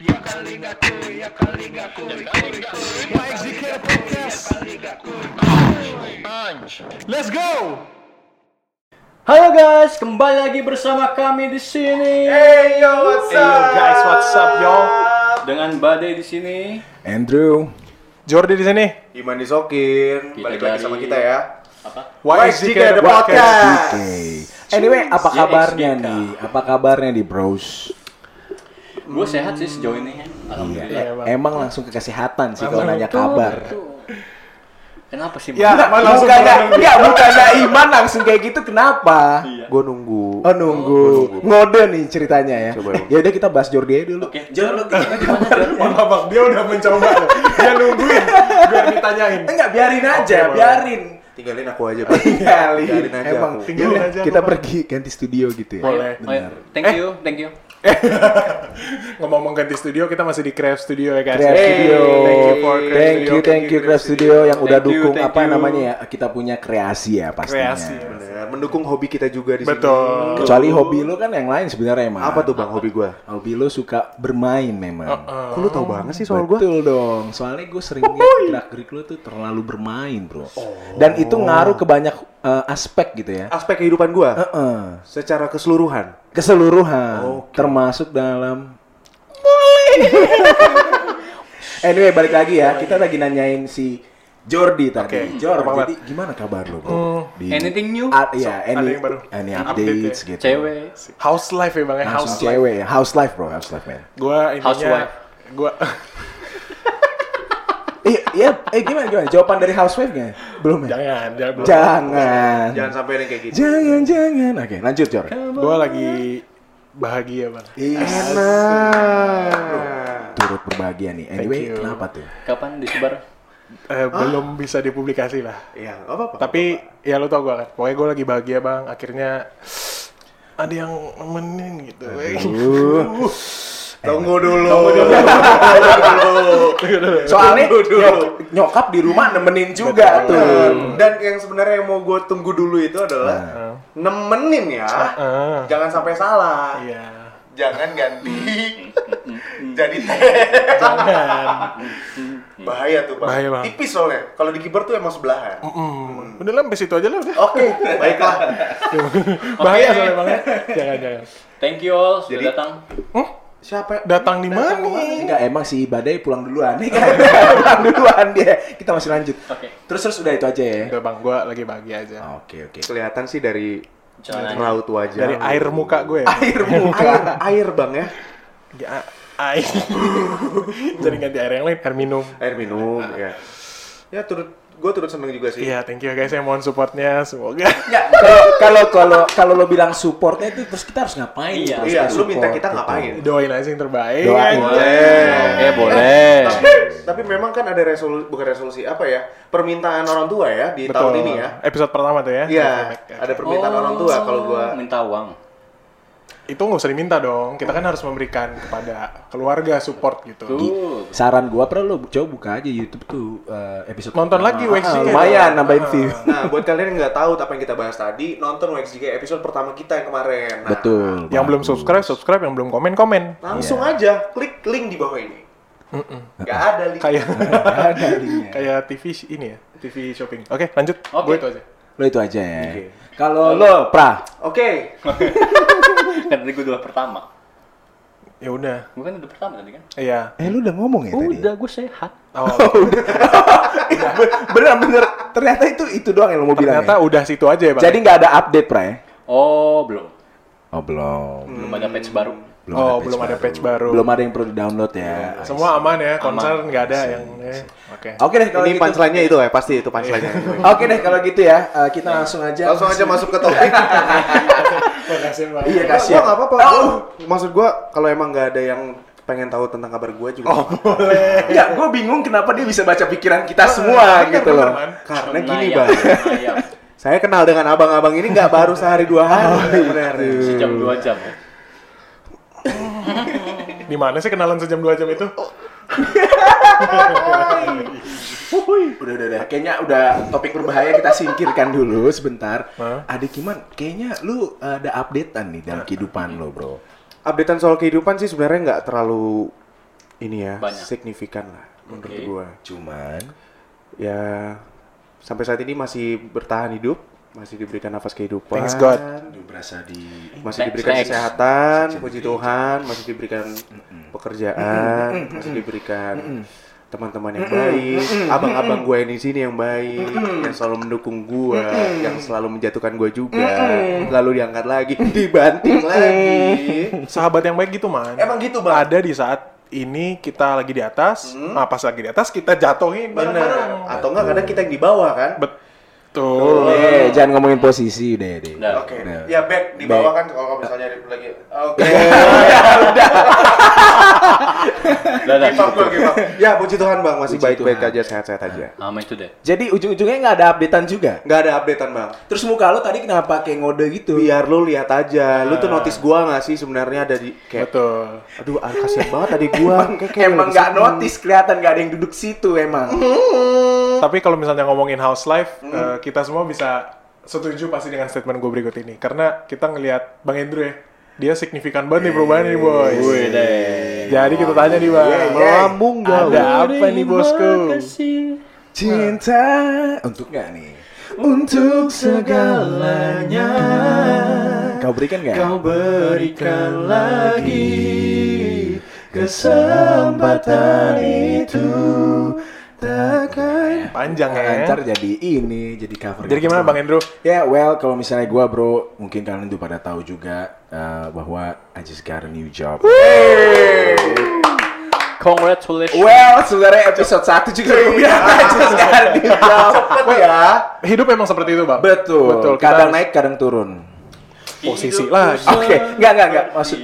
Let's go. Halo guys, kembali lagi bersama kami di sini. Hey yo, what's Hey yo guys, what's up yo? Dengan Badai di sini. Andrew. Jordi di sini. Iman Disokin, Kita balik lagi sama kita ya. Apa? YSGK The Podcast. Oke. Anyway, apa kabarnya nih? Apa kabarnya di Bros? Gue sehat sih sejauh ini. Alhamdulillah. Iya, Bang. Emang langsung ke kesehatan sih kalau nanya kabar. Kenapa sih? Ya? Iman langsung bukannya, ngomong. ya bukannya Iman langsung kayak gitu kenapa? Iya. Gue nunggu. Oh nunggu, ngode nih ceritanya ya. Coba. Ya udah kita bahas Jordi aja dulu. Oke, Jor lu gimana gimana Jor? Maaf bang, dia udah mencoba. Dia nungguin biar ditanyain. Enggak biarin aja, boleh. biarin. Tinggalin aku aja, Bang. Tinggalin. Tinggalin aja Emang aku. Tinggalin Yaudah, aja kita pergi ganti studio gitu ya. Boleh. Iya. Thank you, thank you. Ngomong-ngomong ganti studio, kita masih di Crave Studio ya guys. Creative Hey, Studio. Thank you for Crave Thank Studio. you, thank you Creative Studio yang udah Thank you, dukung apa you. namanya ya? Kita punya kreasi ya pastinya. Kreasi. Bener, mendukung hobi kita juga di Betul. sini. Kecuali hobi lu kan yang lain sebenarnya emang. Apa tuh Bang hobi gua? Hobi lu suka bermain memang. Uh, Kok lu tau banget sih soal gua? Betul dong. Soalnya gue sering lihat gerak-gerik lu tuh terlalu bermain, Bro. Dan itu ngaruh ke banyak eh, aspek gitu ya. Aspek kehidupan gua Heeh. secara keseluruhan. Keseluruhan, termasuk dalam Anyway, balik lagi ya. Kita lagi nanyain si Jordi tadi. Oke, Jor, apa jadi gimana kabar lu, Bro? Di- Anything new? Ah, iya, ada any, baru. any Update updates ya. gitu. Cewek. House life ya bang ya. Langsung House life. cewek ya. House life, bro. House life, man. Gua ininya. Housewife. Gua. Iya, iya, eh gimana gimana? Jawaban dari housewife-nya? Belum ya? jangan, jangan. belum. Jangan. Jangan sampai yang kayak gitu. Jangan, jangan. Oke, lanjut, Jor. Gua lagi bahagia bang. Enak. Turut berbahagia nih. Anyway, kenapa tuh? Kapan disebar? Eh, belum bisa dipublikasi lah. Iya, apa-apa. Tapi ya lo tau gue kan, pokoknya gue lagi bahagia bang. Akhirnya ada yang nemenin gitu. Uh, tunggu dulu. soalnya ya, nyokap di rumah nemenin juga tuh. Dan yang sebenarnya yang mau gue tunggu dulu itu adalah Nah. nemenin ya. Ah, Jangan sampai salah. iya. Jangan ganti jadi teh. Jangan. Bahaya tuh, Bang. Bahaya, Bang. Tipis soalnya. Kalau di kiper tuh emang sebelahan. Hmm. Udah lah, sampai situ aja lah udah. Oke, baiklah. Bahaya soalnya bang ya. Jangan, jangan. Thank you all sudah Jadi- datang. Siapa? Datang di mana? Enggak, emang si Badai pulang duluan nih kan. pulang duluan dia. Kita masih lanjut. Oke. Terus terus udah itu aja ya. Udah bang, gue lagi bahagia aja. Oke, oke. Kelihatan sih dari Celananya. raut wajah. Dari air muka gue. Air muka. air, air bang ya. Ya, air. Jadi ganti air yang lain, air minum. Air minum ya. Ya turut gue turut seneng juga sih. Iya, thank you guys yang mohon supportnya. Semoga. Enggak, kalau kalau kalau kalau lo bilang supportnya itu terus kita harus ngapain? Iya. Terus Iya, kita lu minta kita gitu. ngapain? Doain aja yang terbaik. Doain. Boleh. Oke, boleh. Tapi, tapi memang kan ada resolusi bukan resolusi apa ya? Permintaan orang tua ya di tahun ini ya. Episode pertama tuh ya. Iya, ada permintaan orang tua kalau gua minta uang. Itu nggak usah diminta dong. Kita kan harus memberikan kepada keluarga support gitu. Tuh. Saran gua pernah lo coba buka aja YouTube tuh eh, episode Nonton lagi Ah, WXGK. lumayan nambahin view. Nah, buat kalian yang nggak tahu apa yang kita bahas tadi, nonton WXGK episode pertama kita yang kemarin. Nah, Betul. Yang belum subscribe, subscribe. Yang belum komen, komen. Langsung aja klik link di bawah ini. Gak ada link. Kayak Ada linknya. kayak TV ini ya, TV shopping. Oke, lanjut. Oke. Gue itu aja. Lo itu aja ya. Kalau lo, Pra, Oke. Kan tadi gue dua pertama. Ya udah. Gue kan udah pertama tadi kan? Iya. eh lu udah ngomong ya tadi? Udah, gue sehat. Oh, bener bener. Ternyata itu itu doang yang lo mau bilang. ternyata ya? udah situ aja ya, Bang. Jadi nggak ada update, Pra ya? Oh, belum. Oh belum. Belum ada patch baru. Oh, belum ada patch baru. Belum ada yang perlu di download ya. Semua aman ya, concern nggak ada yang eh, Oke. Oke deh kalau Ini gitu. punchline-nya itu ya, pasti itu punchline-nya. Oke deh kalau gitu ya, eh, kita langsung aja. Langsung aja masuk ke topik. Bang. Iya Gua kasih. nggak apa-apa. Maksud gua kalau emang nggak ada yang pengen tahu tentang kabar gua juga. Oh, Ya, gue bingung kenapa dia bisa baca pikiran kita semua gitu loh. karena gini, Bang. Saya kenal dengan abang-abang ini nggak baru sehari dua hari sebenarnya. Sejam dua jam ya. Di mana sih kenalan sejam dua jam itu? Udah, udah, udah. Kayaknya udah topik berbahaya kita singkirkan dulu sebentar. Hah? Adik Iman, kayaknya lu ada updatean nih dalam kehidupan lo, bro. Updatean soal kehidupan sih sebenarnya nggak terlalu ini ya Banyak. signifikan lah menurut Oke. gua. Cuman Ya sampai saat ini masih bertahan hidup, masih diberikan nafas kehidupan. Thanks God. berasa di Masih Thanks, diberikan thanks. kesehatan, puji Tuhan, masih diberikan pekerjaan, masih diberikan teman-teman yang baik, abang-abang gue yang di sini yang baik, yang selalu mendukung gue, yang selalu menjatuhkan gue juga, lalu diangkat lagi, dibanting lagi. Sahabat yang baik gitu man. Emang gitu bang? Ada di saat ini kita lagi di atas, nah pas lagi di atas kita jatuhin Bener. bareng-bareng. Atau enggak kadang kita yang di bawah kan? Betul. Eh, jangan ngomongin posisi deh, deh. Udah. Oke. Nah. Ya back di bawah kan kalau misalnya lagi. Oke. Udah, udah. Up. Ya puji Tuhan bang masih baik-baik aja sehat-sehat aja. Amin itu deh. Jadi ujung-ujungnya nggak ada updatean juga. Nggak ada updatean bang. Terus muka lo tadi kenapa kayak ngode gitu? Biar lu lihat aja. Lu tuh notice gua nggak sih sebenarnya ada di kayak. Betul. Aduh ah, kasihan banget tadi gua. Kayak- kayak emang nggak notice kelihatan nggak ada yang duduk situ emang. Tapi kalau misalnya ngomongin house life, eh, kita semua bisa setuju pasti dengan statement gue berikut ini. Karena kita ngelihat Bang Andrew ya, dia signifikan banget nih perubahan nih boys. Wih deh. Jadi kita tanya nih bang, Yeah. Melambung jauh. ada apa nih bosku? Cinta untuk nggak nih? Untuk segalanya. Kau berikan nggak? Kau berikan lagi kesempatan itu takkan Panjang ya. Ntar jadi ini, jadi cover. Jadi gimana Bang Andrew? Ya, well, kalau misalnya gua bro, mungkin kalian tuh pada tahu juga uh, bahwa I just got a new job. Congratulations. Well, sebenarnya episode 1 juga gue bilang I just got a new job. Cepet ya. Hidup emang seperti itu bang. Betul. Betul. Kadang naik, kadang turun. posisi lah. Oke, enggak enggak enggak. Maksud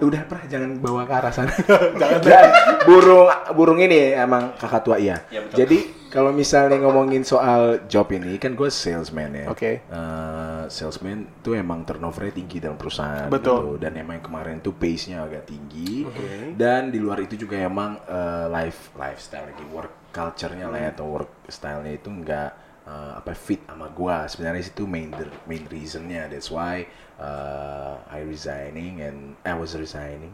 udah pernah jangan bawa ke arah sana. jangan. burung burung ini emang kakak tua iya. Iya, betul. Jadi kalau misalnya ngomongin soal job ini kan gue salesman ya. Oke. Eh, salesman tuh emang turnovernya tinggi dalam perusahaan. Betul. gitu. Dan emang kemarin tuh pace-nya agak tinggi. Dan di luar itu juga emang eh, life lifestyle lagi work culture-nya lah ya atau work style-nya itu enggak eh, apa fit sama gua. Sebenarnya itu main main reasonnya. That's why uh, I resigning and I was resigning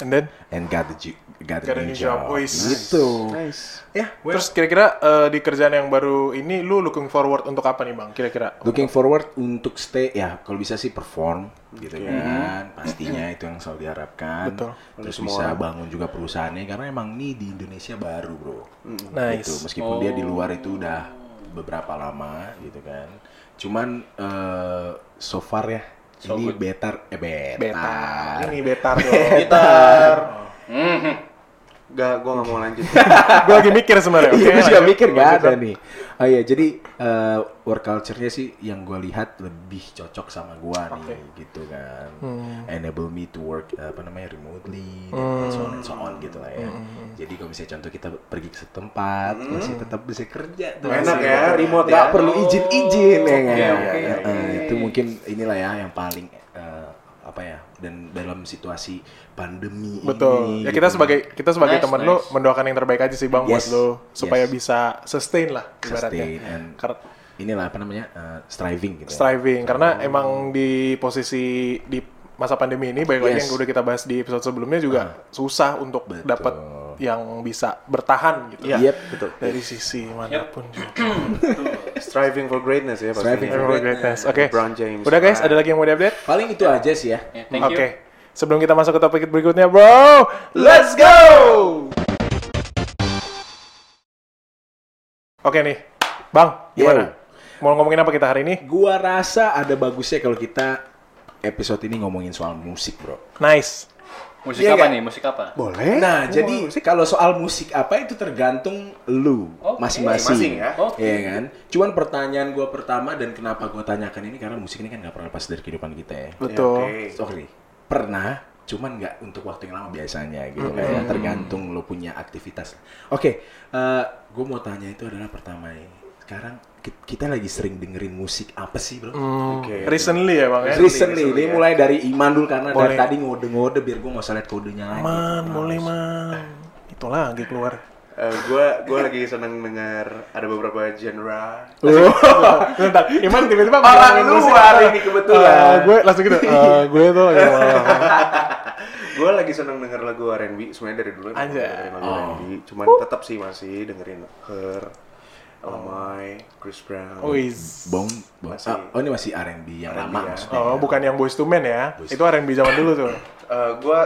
And then, and got the got, Got a new job. job. Wih, Gitu. Nice. Ya, well, terus kira-kira eh, di kerjaan yang baru ini, lu looking forward untuk apa nih bang? Kira-kira? looking forward untuk stay ya kalau bisa sih perform gitu kan pastinya itu yang selalu diharapkan Betul. terus Semua bisa orang. bangun juga perusahaannya karena emang nih di Indonesia baru bro Nice. gitu meskipun dia di luar itu udah beberapa lama gitu kan cuman eh, so far ya So ini good. betar eh betar, Betar. Ini betar dong. Gitar. Mhm. Gak, gua gak mau lanjut. gue lagi mikir sebenarnya. Iya, gue juga mikir Lanjut, ada nih. Oh iya, jadi eh, work culture-nya sih yang gue lihat lebih cocok sama gua nih, gitu kan. Enable me to work eh, apa namanya remotely, dan so on and so on gitu lah ya. Jadi kalau misalnya contoh kita pergi ke setempat, masih tetap bisa kerja tuh. Enak masih ya, remote nggak ya. perlu izin-izin ya kan. Oke, oke, Eh, oke. eh, Itu mungkin inilah ya yang paling apa ya dan dalam situasi pandemi Betul. ini Ya kita gitu. sebagai kita sebagai Nice, teman lu nice. mendoakan yang terbaik aja sih bang buat Yes. lu supaya Yes. bisa sustain lah ibaratnya. sustain and Kar- inilah apa namanya uh, striving gitu. ya. striving karena emang di posisi di masa pandemi ini baik lagi Yes. yang udah kita bahas di episode sebelumnya juga susah untuk dapat yang bisa bertahan gitu Iya, Yep. betul. dari sisi mana pun juga. Striving for greatness ya pastinya. Striving for greatness. Oke. James. Udah guys, ada lagi yang mau diupdate? Paling itu aja sih ya. Ya, thank Oke. you. Sebelum kita masuk ke topik berikutnya, bro, let's go. Oke nih, Bang, gimana? Mau ngomongin apa kita hari ini? Gua rasa ada bagusnya kalau kita episode ini ngomongin soal musik, Bro. Nice. Musik Iya apa nggak? nih? Musik apa? Boleh. Nah, jadi kalau soal musik apa itu tergantung lu masing-masing. Masing ya. Oke. Iya kan? Cuman pertanyaan gua pertama dan kenapa gua tanyakan ini karena musik ini kan nggak pernah lepas dari kehidupan kita ya. Betul. Oke. Sorry. Pernah, cuman nggak untuk waktu yang lama biasanya gitu kayak tergantung lo punya aktivitas. Oke, eh gue mau tanya itu adalah pertama nih. Sekarang ki- kita lagi sering dengerin musik apa sih, Bro? Hmm, Oke. Recently ya, Bang ya? Recently, recently, ini ya. mulai dari Iman dulu karena Boleh. dari tadi ngode-ngode biar gue nggak usah lihat kodenya lagi. Man, boleh man. Itu lagi keluar. Eh, gua gua lagi seneng dengar ada beberapa genre. Bentar, Iman tiba-tiba Orang luar ini kebetulan. Eh, gue langsung gitu. eh, gue tuh ya, gue lagi seneng denger lagu R&B sebenarnya dari dulu Anjay. dengerin lagu R&B cuman tetap sih masih dengerin Her Lamai Chris Brown Wis. Bong, bong. Masih. Ah, oh ini masih R&B yang lama ya. maksudnya. Oh, bukan yang Boys to Men ya. Itu R&B zaman dulu tuh. Eh, gue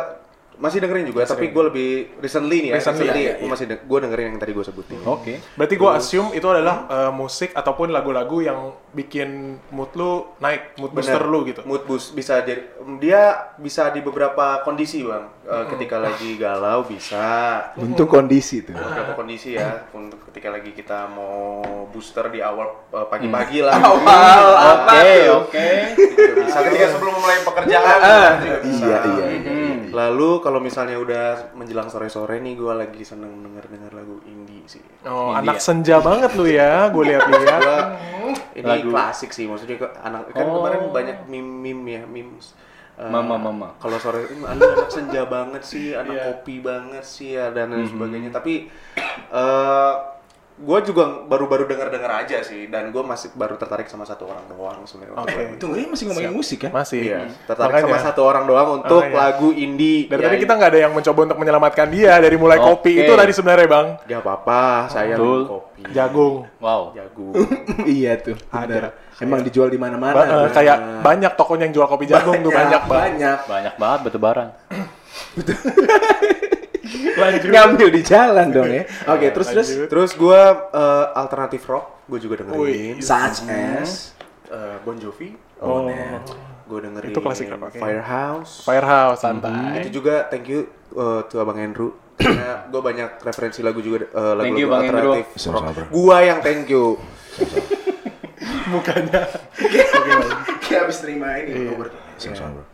masih dengerin juga tapi gue lebih recently nih ya Recently, recently, iya, gue masih gue dengerin yang tadi gue sebutin Oke. Berarti gue assume itu adalah eh, musik ataupun lagu-lagu yang bikin mood lu naik, mood booster Bener. lu gitu. Mood boost bisa jadi dia bisa di beberapa kondisi bang. Eh, ketika lagi galau bisa. Untuk kondisi tuh. Beberapa kondisi ya. Untuk ketika lagi kita mau booster di awal eh, pagi-pagi lah. Oke, oke. Juga bisa. Ketika sebelum mulai pekerjaan juga bisa. Iya, iya, iya. Lalu kalau misalnya udah menjelang sore-sore nih, gue lagi seneng denger-denger lagu indie sih. Oh, anak senja banget lu ya, gue lihat-lihat. Gua, ini Lagu. klasik sih, maksudnya ke anak kan Oh. kemarin banyak meme-meme ya, memes. Eh, Mama, mama. Kalau sore ini anak anak senja banget sih, anak Iya. kopi banget sih ya dan lain sebagainya. Tapi eh gue juga baru-baru dengar-dengar aja sih, dan gue masih baru tertarik sama satu orang doang sebenarnya. Oke. Itu ini masih ngomongin musik kan? Masih. Iya, tertarik sama satu orang doang untuk Makanya. lagu indie. Dari Ya, tadi kita nggak ada yang mencoba untuk menyelamatkan dia dari mulai Oke. kopi itu tadi sebenarnya bang. Gak apa-apa, saya Betul. minum kopi. Jagung. Wow. Jagung. iya tuh. Bener. Emang dijual di mana-mana. Ba- tuh. kayak banyak tokonya yang jual kopi jagung tuh banyak banget. banyak. Banyak banget bertebaran. Lanjut. Ngambil di jalan dong ya. Oke, terus terus Lanjut. Terus gue eh, alternatif rock, gue juga dengerin. Wih. such as Eh, bon Jovi, Oh, gue dengerin Itu klasik oke. Firehouse. Firehouse santai. Itu juga thank you uh, to Abang Andrew. Karena gue banyak referensi lagu juga uh, Thank you, lagu-lagu Bang Andrew. alternatif Sama-sama, rock. Gua yang thank you. Mukanya. kayak habis terima ini. Iya. Sama-sama, bro.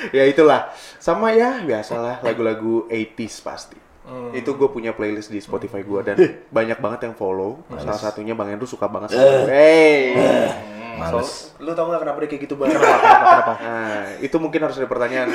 ya itulah. Sama ya biasalah lagu-lagu 80s pasti. Hmm. Itu gue punya playlist di Spotify gue dan banyak banget yang follow. Salah satunya Bang Andrew suka banget sama Eh. gue. Hey. Males. So, lu tau gak kenapa dia kayak gitu bang? Nah, itu mungkin harus ada pertanyaan.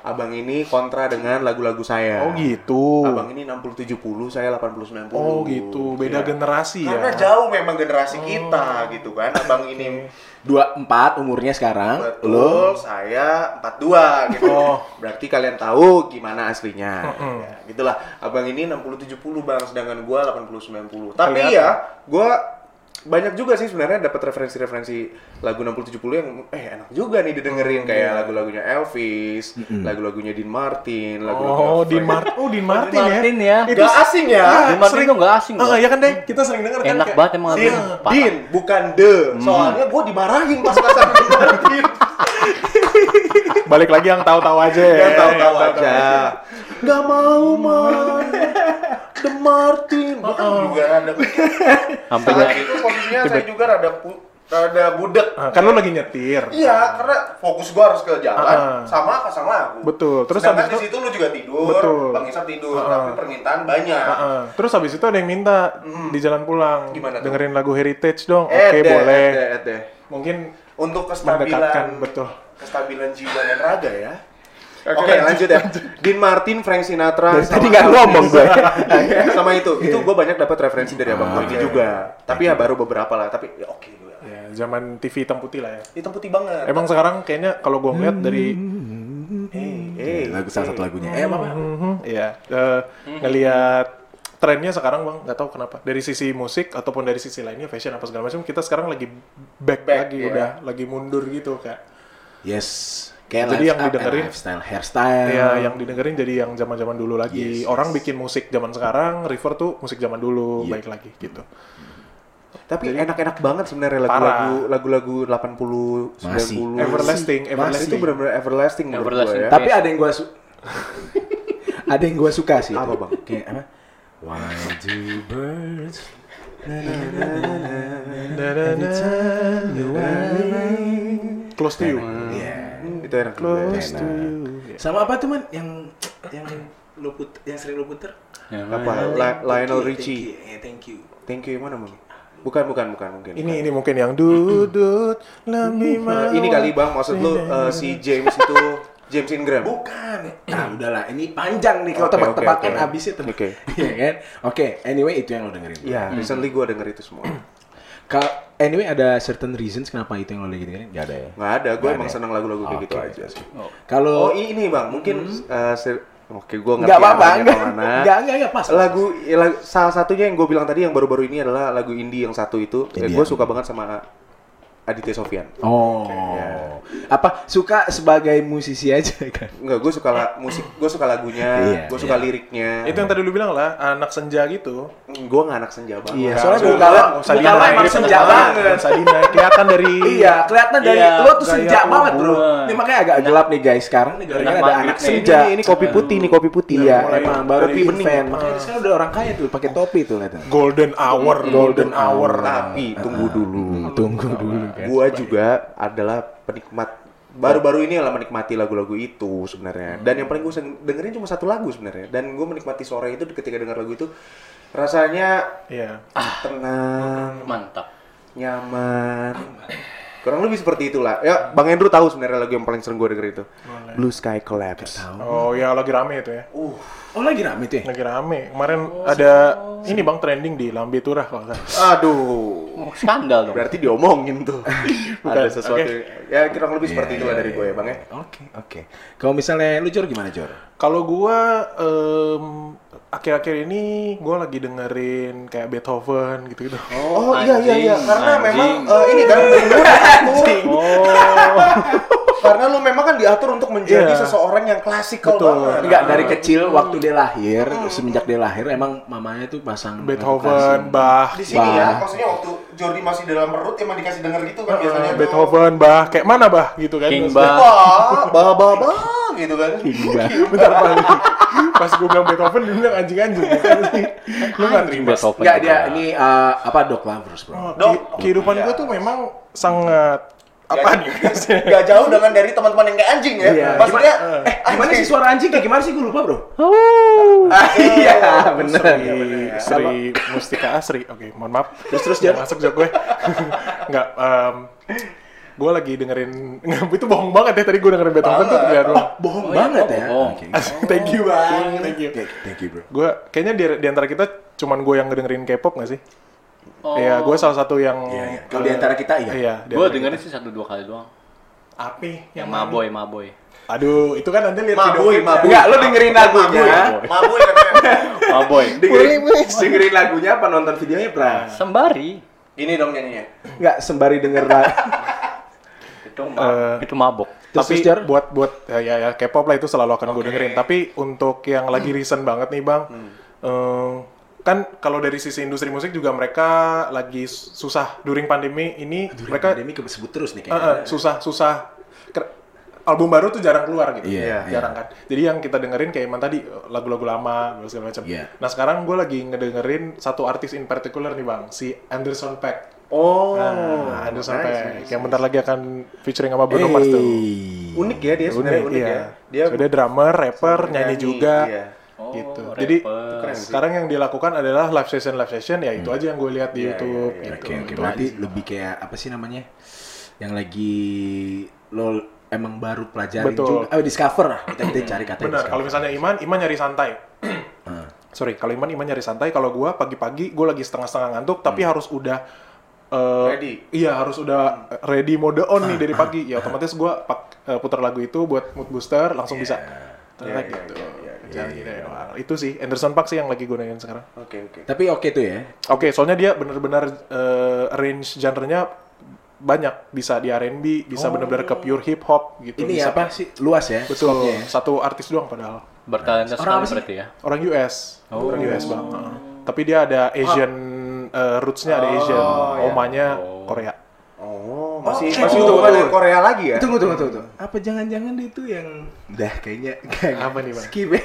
Abang ini kontra dengan lagu-lagu saya. Oh gitu. Abang ini 60-70, saya 80-90. Oh gitu. Beda Iya. generasi ya. Karena jauh memang generasi kita gitu kan. Abang ini Dua empat umurnya sekarang. betul, Lo saya 42 gitu. Oh. Berarti kalian tahu gimana aslinya. Ya, gitulah. Abang ini 60-70 bang, sedangkan gua 80-90. Tapi Kelihatan. ya, gua banyak juga sih sebenarnya dapat referensi-referensi lagu 60-70 yang eh enak juga nih didengerin kayak lagu-lagunya Elvis, lagu-lagunya Dean Martin, lagu-lagunya Oh, Frank- Dean Martin. Oh, Dean Martin, Martin ya. Itu Gak asing ya? Dean Martin tuh nggak asing Ah, loh. ya kan deh, kita sering denger kan. Enak kayak- banget emang lagunya. Din, bukan de. Soalnya gue dimarahin pas pasan Dean Martin. Balik lagi yang tahu-tahu aja ya. Yang tahu-tahu aja. Gak mau man. The Martin. Gue kan juga rada. Sampai Saat itu posisinya saya juga rada rada budek. Ah, kan lu lagi nyetir. Iya, karena fokus gue harus ke jalan Ah. sama pasang lagu. Betul. Terus Sedangkan habis di itu- situ lu juga tidur, Betul. Bang Isap tidur, Ah. tapi permintaan banyak. Heeh. Terus habis itu ada yang minta di jalan pulang. Gimana tuh? Dengerin lagu Heritage dong. Oke, Eh, deh, boleh. eh, deh, eh, deh. Mungkin Untuk kestabilan betul. kestabilan jiwa dan raga ya. Oke, Oke, lanjut, ya. Dean Martin, Frank Sinatra, Dari tadi nggak ngomong gue. sama itu. Itu gue banyak dapat referensi dari abang gue ini Oke. juga. Tapi ya baru beberapa lah. Tapi ya oke gue. Ya, zaman TV hitam putih lah ya. Hitam putih banget. Emang sekarang kayaknya kalau gua ngeliat dari Eh, lagu salah satu lagunya. Eh, apa? Mhm, Iya, eh, ngelihat trennya sekarang bang, nggak tahu kenapa dari sisi musik ataupun dari sisi lainnya fashion apa segala macam kita sekarang lagi back, Back, lagi iya. udah lagi mundur gitu kak. Yes. Kayak Jadi yang eh, didengerin- lifestyle, hairstyle. Ya, yang didengerin jadi yang zaman-zaman dulu lagi. Yes, Orang bikin musik zaman sekarang, River tuh musik zaman dulu, Iya. baik lagi gitu. tapi enak-enak banget sebenarnya lagu-lagu lagu-lagu 80 Masih. 90. Everlasting, Masih. everlasting. Itu benar-benar everlasting Everlasting. gue ya. Tapi ada yang gua su ada yang gua suka sih. Apa, itu. Bang? Kayak apa? Why do birds Close to you. Itu enak juga. Close to Enak. you. Sama apa tuh man? Yang yang lu put yang sering lu puter? Yang Apa? La- Lionel Thank you, Richie. Thank you. Thank you. Thank you yang mana, Bang? Bukan, bukan, bukan mungkin. Ini ini mungkin yang dudut lebih Eh, ini kali Bang, maksud lu eh, si James itu James Ingram. Bukan. Nah, udahlah. Ini panjang nih kalau Oke, tebak-tebak oke, kan oke. habisnya tebak. Oke. Iya kan? Oke, anyway itu yang lo dengerin. Iya, recently gue denger itu semua. Ka- anyway ada certain reasons kenapa itu yang lo lagi dengerin? Gak ada ya? Nggak ada, gue emang ada ya? seneng lagu-lagu kayak gitu aja. oke. Oh, Kalau ini bang, mungkin eh, se- Oke, gue ngerti nggak apa-apa, arahnya nggak ke mana. nggak nggak nggak pas. Lagu, ya, lag- salah satunya yang gue bilang tadi yang baru-baru ini adalah lagu indie yang satu itu. Eh, gue suka banget sama Aditya Sofyan. Oh, ya. apa suka sebagai musisi aja kan? Enggak, gue suka la- musik, gue suka lagunya, Iya, gue suka iya. liriknya. Itu yang tadi lu bilang lah, anak senja gitu. gue nggak anak senja banget. Iya, soalnya muka lo dinaik emang senja Nggak banget. usah dinaik, kelihatan dari Iya, kelihatan dari Iya, lo tuh senja banget bro. Ini makanya agak gelap nih guys. Sekarang nih gara-gara Anak ada anak senja. Ini, ini kopi putih, nih kopi putih. Iya, mulai emang baru pilih bening. fan. Makanya sekarang udah orang kaya tuh pakai topi tuh lihat. golden hour, golden hour. Tapi tunggu dulu. Hmm, tunggu dulu kan. Gua juga adalah penikmat baru-baru ini adalah menikmati lagu-lagu itu sebenarnya. Dan yang paling gue dengerin cuma satu lagu sebenarnya. Dan gue menikmati sore itu ketika dengar lagu itu rasanya Iya. tenang, Mantap. nyaman. Kurang lebih seperti itulah. Ya, Bang Andrew tahu sebenarnya lagu yang paling sering gue denger itu. Blue Sky Collapse. Oh ya lagi rame itu ya. Oh lagi rame tuh ya? Lagi rame. Kemarin ada ini bang trending di Lambe Turah kalau nggak salah. Aduh. Oh, skandal dong. Berarti diomongin tuh. Ada sesuatu. oke. Ya kurang lebih seperti Iya, itulah iya, dari gue ya, Bang ya. Oke, oke. Kalau misalnya lu Jor gimana Jor? Kalau gua em, akhir-akhir ini gua lagi dengerin kayak Beethoven gitu-gitu. Oh, iya iya iya anjing, karena anjing. memang eh, ini kan. Oh. karena lu memang kan diatur untuk menjadi Iya. seseorang yang klasikal Betul. banget. Enggak dari kecil waktu dia lahir, semenjak dia lahir emang mamanya tuh pasang Beethoven, Bach, Di sini ya, Bah. maksudnya waktu Jordi masih dalam perut emang dikasih denger gitu kan biasanya tuh. Beethoven, Bach, kayak mana Bah gitu kan. King. Bah, bah, bah, bah, gitu kan. Bentar Bang. Pas gua bilang Beethoven dia bilang anjing-anjing. Lu nggak terima. Beethoven Enggak dia ini eh, apa dog lovers bro. Oh, Dok. kehidupan Iya. gua tuh memang sangat apa maksudnya? Gak jauh dengan dari teman-teman yang kayak anjing ya. Iya. Maksudnya, Eh, gimana sih suara anjing kayak gimana sih gue lupa bro? Oh. Ah, iya bener. Sri, Sri Mustika Asri. Oke, mohon maaf. Terus terus jangan masuk jok gue. Enggak, em gue lagi dengerin itu bohong banget ya tadi gue dengerin Beethoven tuh terlihat doang. Bohong Oh, iya, banget oh, ya. bohong. Oke. Thank you bang, thank you. Thank you bro. Gue kayaknya di, di antara kita cuman gue yang ngedengerin K-pop gak sih? Oh. Iya, gue salah satu yang. Iya, iya. Kalau di antara kita iya. Iya. Gue dengerin sih satu dua kali doang. Api Yang Maboy, Maboy. Aduh, itu kan nanti lihat Maboy, video. maboy. Enggak, lu dengerin lagunya. Katanya. Maboy. Dengerin, dengerin lagunya apa nonton videonya pra? Sembari. Ini dong nyanyinya. Enggak sembari denger lagu. Itu ma- itu mabok. Tapi buat buat ya ya, ya K-pop lah itu selalu akan gue dengerin. Tapi untuk yang lagi recent banget nih bang, eh, kan kalau dari sisi industri musik juga mereka lagi susah during pandemi ini mereka Pandemi kesebut terus nih Eh, kayaknya. eh, susah susah Ker- album baru tuh jarang keluar gitu Iya, jarang kan jadi yang kita dengerin kayak Iman tadi lagu-lagu lama segala macam Iya. nah sekarang gue lagi ngedengerin satu artis in particular nih bang si Anderson Paak Oh, nah, Anderson nice, Paak nice, yang nice. bentar lagi akan featuring sama Bruno Mars tuh Hey. Unik ya dia sebenarnya unik, iya. ya. Dia So, dia drummer, rapper, nyanyi, nyanyi, juga iya. Oh, gitu. rapper. Jadi Keren sih. sekarang yang dilakukan adalah live session live session ya itu aja yang gue lihat di Iya, YouTube iya, iya. gitu. Oke, oke. Itu Berarti aja. lebih kayak apa sih namanya? Yang lagi lo emang baru pelajarin Betul. juga. Oh, discover lah. Kita, kita cari kata Benar, kalau misalnya Iman, Iman nyari santai. Ah. Sorry, kalau Iman, Iman nyari santai. Kalau gua pagi-pagi, gua lagi setengah-setengah ngantuk, tapi Hmm. harus udah eh, Ready. Iya, harus udah ready mode on nih dari pagi. Ya otomatis gua pak, eh, putar lagu itu buat mood booster, langsung bisa. Ternyata Iya, gitu. iya, iya, iya, Jadi, iya, wah, Itu sih Anderson Paak sih yang lagi gue dengerin sekarang. Oke, oke. Tapi oke tuh ya. Oke, soalnya dia benar-benar eh, range genre-nya banyak. Bisa di R&B, bisa benar-benar ke pure hip hop gitu. Ini bisa apa sih? Luas ya? Betul, ya? satu artis doang padahal. Bertalenta Orang apa sekali berarti ya. Orang US, Oh. orang US bang. Heeh. Tapi dia ada Asian eh, roots-nya ada Asian, iya. omanya Oh. Korea. Oh, masih eh, masih tunggu, tunggu. Korea lagi ya? Tunggu, tunggu, tunggu, tunggu. Apa jangan-jangan dia itu yang udah kayaknya Apa nih, Bang? Skip ya.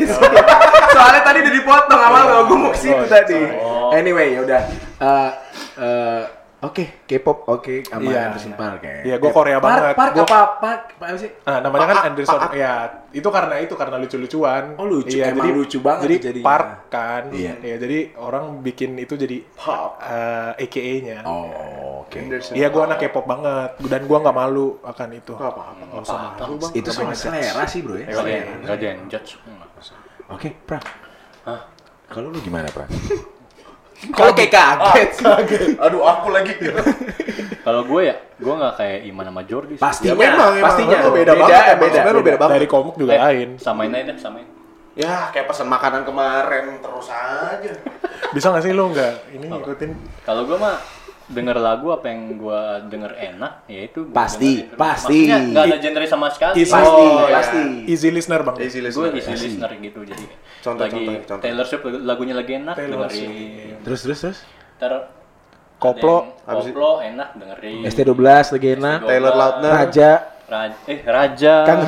Soalnya tadi udah dipotong awal kalau gue mau ke situ Oh, tadi. Oh. Anyway, ya udah. Eh, eh, Oke, K-pop oke sama Iya, Anderson iya. Paak ya. Iya, gua Korea banget. Park Gua- apa? Park apa sih? Nah, namanya kan Anderson. Paak. Ya, itu karena itu karena lucu-lucuan. Oh, lucu. Iya, Emang jadi lucu banget Jadi jadinya. Park kan. Iya. Iya, jadi orang bikin itu jadi Park. eh, AKA-nya. Oh, oke. Anderson Iya, gua Paak. anak K-pop banget dan gua nggak malu akan itu. Nggak apa-apa. Nggak usah malu, Bang. Itu soal selera sih, Bro ya. Selera. enggak ada yang judge. Oke, Pra. Hah? Kalau lu gimana, Pra? Kalau kayak kaget. Aduh, aku lagi. Kalau gue ya, gue nggak kayak Iman sama Jordi. sih. Pastinya, Ya, memang, memang. pastinya. Lu beda banget, beda, Sebenarnya lu beda banget. Dari komuk juga Eh, lain. Samain aja deh, samain. Ya, kayak pesan makanan kemarin terus aja. Bisa nggak sih lu nggak ini ngikutin? Kalau gue mah denger lagu apa yang gue denger enak, ya itu gua Pasti, dengerin. pasti. Nggak ada genre sama sekali. Is- Pasti, Oh, ya. pasti. Easy listener bang. Easy gue listener. easy listener gitu jadi Contoh, lagi contoh, contoh. Taylor Swift lagu- lagunya lagi enak Taylor dengerin Terus terus terus. ntar Koplo. koplo enak dengerin ST12 lagi enak. Taylor Lautner. Raja. Raja eh Raja Kangen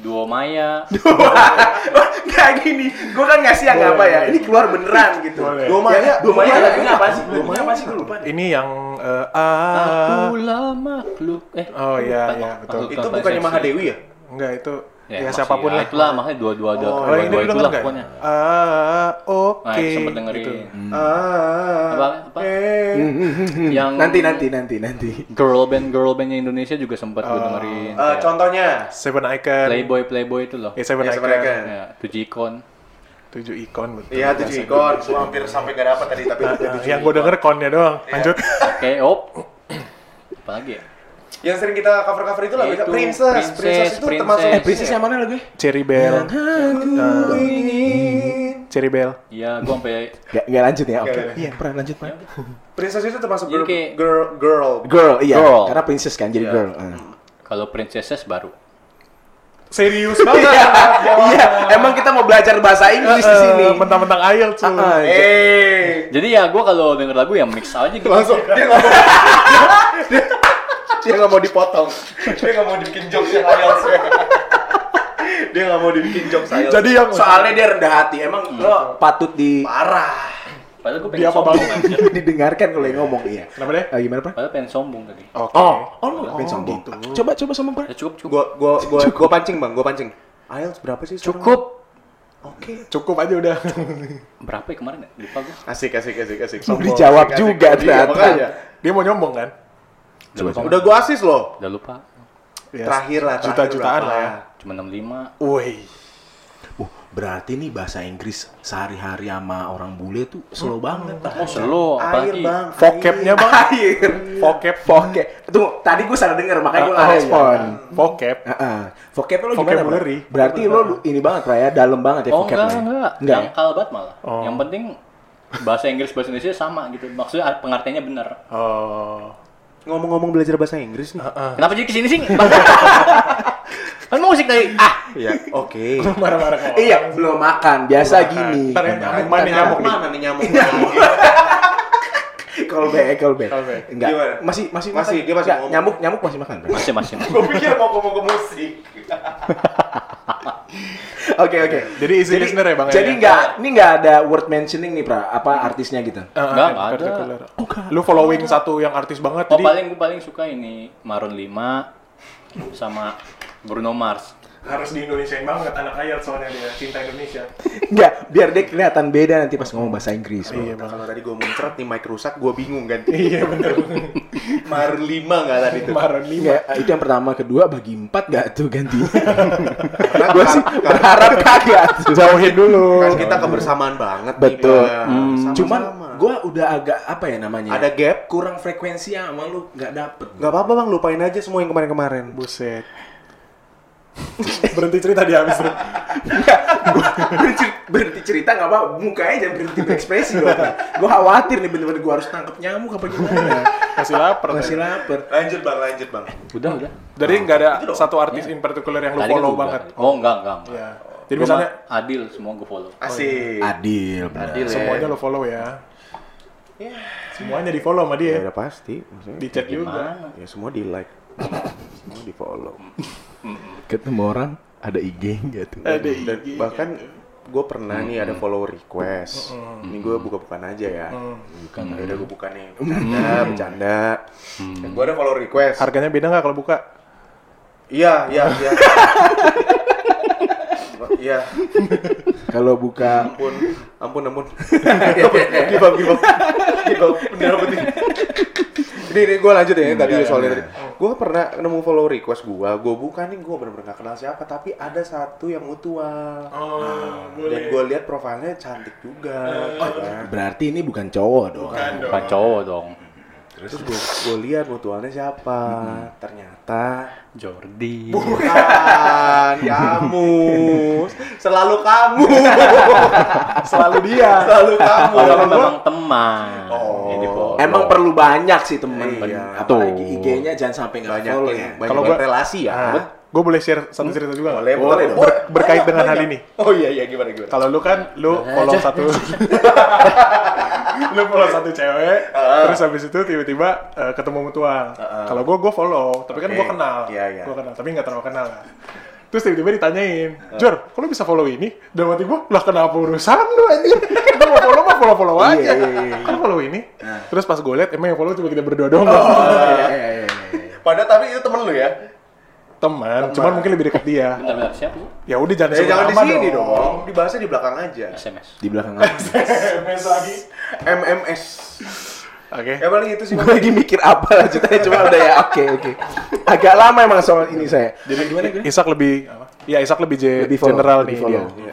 Duo Maya Kayak gini, gue kan ngasih yang apa ya? Ini keluar beneran gitu. Boleh. Dua Maya, Dua Maya Dua lagunya apa sih? Lagunya apa sih? Gue lupa. Ini yang eh, ah Aku lah makhluk eh Oh iya iya betul. Itu bukannya. Mahadewi ya? Enggak itu ya, masih- siapa pun ya, lah. itulah makanya dua dua dua Oh, dua, dua itulah pokoknya Ah oke. Nah, itu sempet dengerin. Gitu. Ah, Apa, apa? eh. yang Nanti nanti nanti nanti. girl band girl bandnya Indonesia juga sempat gue dengerin Eh, Kayak contohnya, Seven Icon. Playboy Playboy itu loh Ya Seven Ya, Icon. Seven Icon. ya tujuh ikon Tujuh ikon betul. iya tujuh ikon. Gue hampir sampai gak dapet tadi, tapi Ah, ah, tujuh yang gue denger konnya doang. Lanjut. kayak op apa lagi ya Yang sering kita cover-cover itu lah, Itu, Princess. Princess, Princess itu Princess. termasuk Eh, Princess yang mana lagu? Cherry Bell. Ah, ingin. Cherry Bell. iya gue sampai Gak, gak lanjut ya, oke. Gak, Iya, pernah lanjut, Pak. Princess itu termasuk Jadi girl, kayak- girl, girl. Girl, iya. Girl. Karena princess kan, jadi Iya. girl. Ah. kalau princesses baru Serius banget. Iya, emang kita mau belajar bahasa Inggris di sini. Eh, Mentang-mentang IELTS tuh. Ah, Eh, jadi ya gue kalau denger lagu ya mix aja gitu langsung dia nggak dia, dia nggak mau dipotong dia nggak mau dibikin jokes yang IELTS dia nggak mau dibikin jokes IELTS Jadi yang Soalnya dia rendah hati. Emang lo patut di parah padahal gue Dia pengen apa sombong anjir didengarkan kalau yang ngomong iya. Kenapa deh? Ah, gimana, Pak? padahal pengen sombong tadi Oke. Oh, oh, lu ngapain Oh, sombong? gitu. Coba coba sombong, Pak. ya cukup cukup gua gua gua gua pancing bang gua pancing IELTS berapa sih sekarang? cukup oke Cukup aja udah. berapa ya kemarin ya lupa gue asik asik asik asik Dijawab Asik, asik. juga Iya, ternyata. makanya. Dia mau nyombong kan? Udah lupa udah gua asis loh udah lupa Ya, terakhir lah Juta-jutaan lah ya. cuma 65 Woi. Uh, berarti nih bahasa Inggris sehari-hari sama orang bule tuh slow banget. oh slow air bang Vocabnya bang. Air. Vocab. Vocab. Tunggu, tadi gue salah denger makanya gue Ah, nggak ah, respon. iya. Vocab. Heeh. Vocab lo gimana. Bro? Berarti lo lu- ini banget, Pak ya, dalam banget ya oh vocab enggak lo ya? enggak Enggak dangkal banget malah Oh. yang penting bahasa Inggris bahasa Indonesia sama gitu maksudnya pengertiannya benar Oh. Ngomong-ngomong belajar bahasa Inggris nih kenapa jadi ke sini sih kan musik tadi ah ya oke Marah-marah. Iya, belum makan. Biasa gini. Ntar yang nyamuk mana nih, nyamuk mana nih nyamuk Call back, call back. Call back. Enggak. Gimana? Masih masih Masih, makan? dia masih ngomong. nyamuk nyamuk masih makan. Pak? masih masih gue pikir mau ngomong ke musik Oke, oke. Jadi easy listener ya, Bang, ya? Jadi enggak ini enggak ada word mentioning nih, Pra. Apa artisnya gitu? Enggak, ah, enggak ada. particular. Lu following satu yang artis banget. oh jadi paling gue paling suka ini Maroon 5 sama Bruno Mars harus di Indonesiain banget anak IELTS soalnya dia cinta Indonesia. Enggak, biar dia kelihatan beda nanti pas ngomong bahasa Inggris. Bro. Iya, Bang. kalau tadi gue muncrat nih mic rusak gue bingung kan Iya bener. mar lima nggak tadi tuh Kemarin lima. Itu yang pertama, kedua bagi empat gak tuh ganti? gue sih berharap kagak. Jauhin dulu. kan kita kebersamaan banget Betul. nih. Hmm. Sama-sama. Cuman gue udah agak apa ya namanya? ada gap kurang frekuensi sama lu nggak dapet. nggak apa-apa bang lupain aja semua yang kemarin-kemarin Buset. Berhenti cerita dia habis berhenti, berhenti cerita nggak apa mukanya jangan berhenti berekspresi dong gue khawatir nih bener-bener gue harus tangkap nyamuk apa gimana Masih lapar. masih lapar lanjut bang lanjut bang udah udah Jadi nggak ada satu artis in particular yang lu kan follow banget. oh enggak enggak, enggak. Iya. Jadi Gua misalnya Adil semua gue follow asik adil bener. Adil ya. semuanya lo follow ya. Semuanya di follow sama ya dia. udah pasti maksudnya Di chat juga. Ya semua di like semua di follow ketemu orang ada IG nggak tuh Ada dan IG. bahkan gue pernah nih ada follow request. Ini gue buka-bukaan aja ya. Bukan ya udah gue buka nih. Bercanda bercanda. Gue ada follow request. Harganya beda nggak kalau buka? iya iya iya. Iya. Kalau buka ampun ampun ampun. Give up give up. Give up. Apa nih ini ini gue lanjut ya tadi soalnya tadi Gue pernah nemu follow request gue, gue buka nih gue bener-bener gak kenal siapa, tapi ada satu yang mutual. Oh, Dan gue lihat profilnya cantik juga. ya kan? Berarti ini bukan cowok dong. Bukan cowok dong. Terus gue gue lihat mutualnya siapa, ternyata Jordi. bukan kamu, selalu kamu, Selalu dia. selalu kamu. Kalau memang teman. Oh. Emang perlu banyak sih temen. Iya. Apalagi IG-nya jangan sampai nggak banyak follow ya. banyak Kalau relasi ya. Gue boleh share satu cerita juga? Boleh, boleh. dong. Ber- berkait dengan hal ini. Oh iya iya gimana gimana. Kalau lu kan, lu follow satu, lu follow satu cewek, terus habis itu tiba-tiba eh, ketemu mutual. Kalau gue, gue follow, tapi kan Oke. gue kenal, Iya, iya. gue kenal, tapi nggak terlalu kenal lah. Terus tiba-tiba ditanyain, Jor, kok lu bisa follow ini? Dan mati gue, lah kenapa urusan lu anjir? Kita mau follow mah follow-follow aja. Iya, iya, iya, Kan follow ini? Terus pas gue liat, emang yang follow cuma kita berdua doang. Oh, Iya, iya, iya, iya. Padahal tapi itu temen lu ya. Teman, cuman mungkin lebih dekat dia. Bentar, bentar, siapa? Ya udah jangan Ya sebut jangan di sini dong. Dibahasnya di belakang aja. SMS. Di belakang apa? SMS lagi. MMS. Oke. Ya paling itu sih. Gue lagi mikir apa lanjutannya cuma udah ya oke oke. Agak lama emang soal ini saya. Jadi gimana gue? Isak lebih apa? Ya Isak lebih, je- Lebih follow, general lebih nih follow. dia.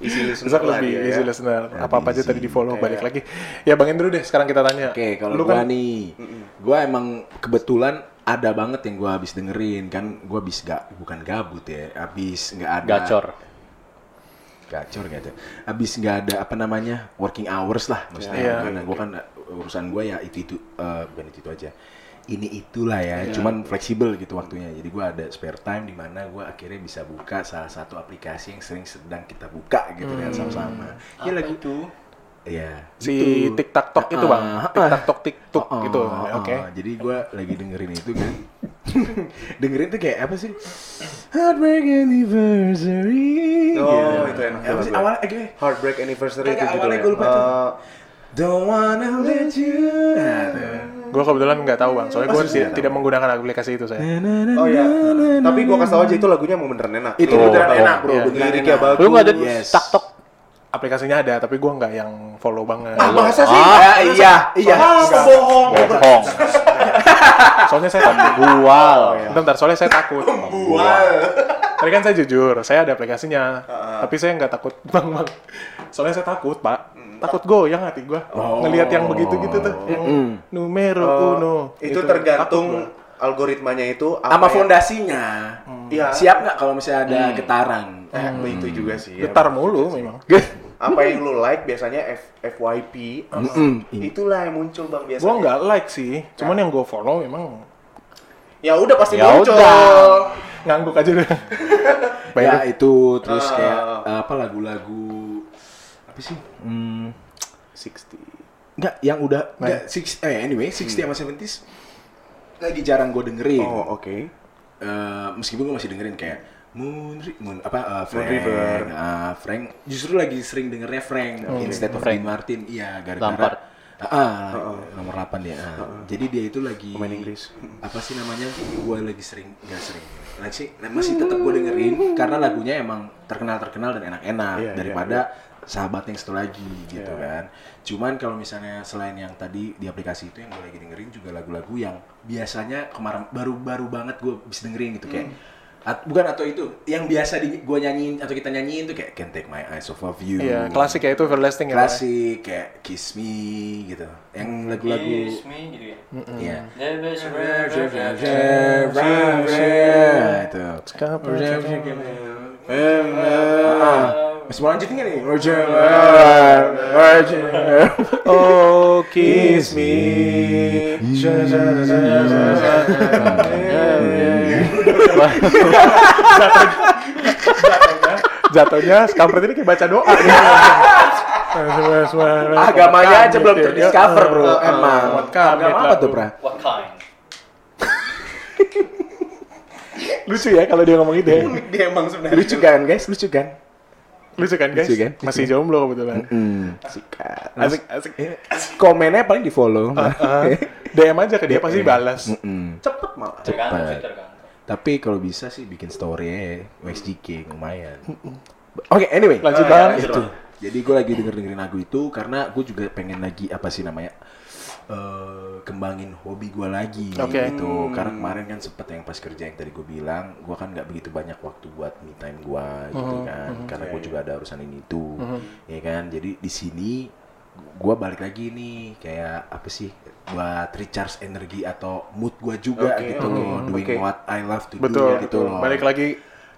Iya, listener Isak lebih dia easy ya. listener. Apa-apa aja tadi di follow balik Iya. lagi. Ya Bang Indro deh sekarang kita tanya. Oke, kalau Lu gua kan nih, gua emang kebetulan ada banget yang gua habis dengerin kan gua habis gak bukan gabut ya, habis nggak ada Gacor. gacor ada, habis nggak ada apa namanya working hours lah maksudnya Iya. karena gua kan uh, urusan gua ya itu itu uh, bukan itu itu aja, ini itulah ya, cuman fleksibel gitu waktunya, jadi gua ada spare time di mana gua akhirnya bisa buka salah satu aplikasi yang sering sedang kita buka gitu kan sama-sama. Ya lagu itu? Iya. si gitu. TikTok Tok itu Bang. TikTok TikTok Oh, gitu. oh, Oke. oh. Jadi gue lagi dengerin itu kan. dengerin tuh kayak apa sih? Heartbreak Anniversary. Oh, Gitu. itu enak Apa sih awalnya gue Heartbreak Anniversary itu awalnya gua lupa tuh. Eh, Don't wanna let you. Nah. Gue kebetulan nggak tahu Bang. Soalnya gue tidak tahu. menggunakan aplikasi itu saya. Oh ya, tapi gua kasih tau aja itu lagunya mau beneran enak. Itu Oh, beneran oh, enak bro, beneran Liriknya bagus. Lu nggak ada Yes. TikTok? Aplikasinya ada, tapi gue nggak yang follow banget. Ah, masa sih? Ah, iya, iya. Ah, bohong. Bohong. Soalnya saya takut. Bual. Bentar, bentar, soalnya saya takut. Bual. Tadi kan saya jujur, saya ada aplikasinya, tapi saya nggak takut bang bang. Soalnya saya takut pak, takut goyang hati gue. Ngelihat yang begitu gitu tuh, yang numero Oh, uno. itu Gitu. tergantung Takut algoritmanya itu apa Sama ya? fondasinya. Iya. Siap nggak kalau misalnya ada getaran? Eh, itu juga sih. gua. ya. Getar mulu memang. Apa yang lu like biasanya F FYP. Mm-mm. Itulah yang muncul Bang biasanya. Gue nggak like sih, cuman yang gue follow memang Ya udah pasti Ya muncul. udah. ngangguk aja deh. Ya itu terus Ah. kayak uh, apa lagu-lagu apa sih? Hmm, 60. Enggak, yang udah enggak six eh anyway 60 sama 70s lagi jarang gue dengerin. Oh, oke. Eh, meskipun gue masih dengerin kayak Moon, Moon apa uh, Frank, River. ah, Frank justru lagi sering dengernya Frank instead of Frank. Dean Martin. Iya, gara-gara Ah, ah, nomor 8 dia. ah. Jadi dia itu lagi Pemain Inggris. Apa sih namanya? Gue lagi sering enggak sering. Lagi sih nah, masih tetap gue dengerin karena lagunya emang terkenal-terkenal dan enak-enak Iya, iya, daripada sahabat yang satu lagi gitu kan. Cuman kalau misalnya selain yang tadi di aplikasi itu yang gue lagi dengerin juga lagu-lagu yang biasanya kemarin baru-baru banget gue bisa dengerin gitu kayak at- bukan atau itu yang biasa di gue nyanyiin atau kita nyanyiin tuh kayak Can't Take My Eyes Off of You. Iya, klasik ya itu everlasting ya. Pak. Klasik kayak Kiss Me gitu. Yang lagu-lagu Kiss me gitu ya. Iya. Never itu. Masih mau lanjut nggak nih? Oh, kiss me. Jatuhnya kampret ini kayak baca doa. Agamanya aja belum terdiscover bro, emang. Buat kami Agama apa lah. tuh, Pra? What kind? Lucu ya kalau dia ngomong gitu ya. Dia emang sebenarnya Lucu kan guys, lucu kan? Lucu kan guys? Lucu kan? Masih jomblo kebetulan. Hmm, sikat. Asik, asik. Komennya paling di follow. Ah, DM aja ke dia pasti balas. Mm. cepet malah. Tergantung sih tergantung. Tapi kalau bisa sih bikin story ya, WXGK lumayan. Oke, anyway. Lanjut Oh, iya, itu. Jadi gue lagi denger dengerin lagu itu karena gue juga pengen lagi apa sih namanya eh, kembangin hobi gue lagi Oke. gitu. Karena kemarin kan sempet yang pas kerja yang tadi gue bilang, gue kan nggak begitu banyak waktu buat me time gue gitu kan. Karena gue juga ada urusan ini itu, ya kan. Jadi di sini gue balik lagi nih kayak apa sih buat recharge energi atau mood gue juga Oke, gitu oke, loh, doing oke. what I love to Betul. do gitu loh. Balik lagi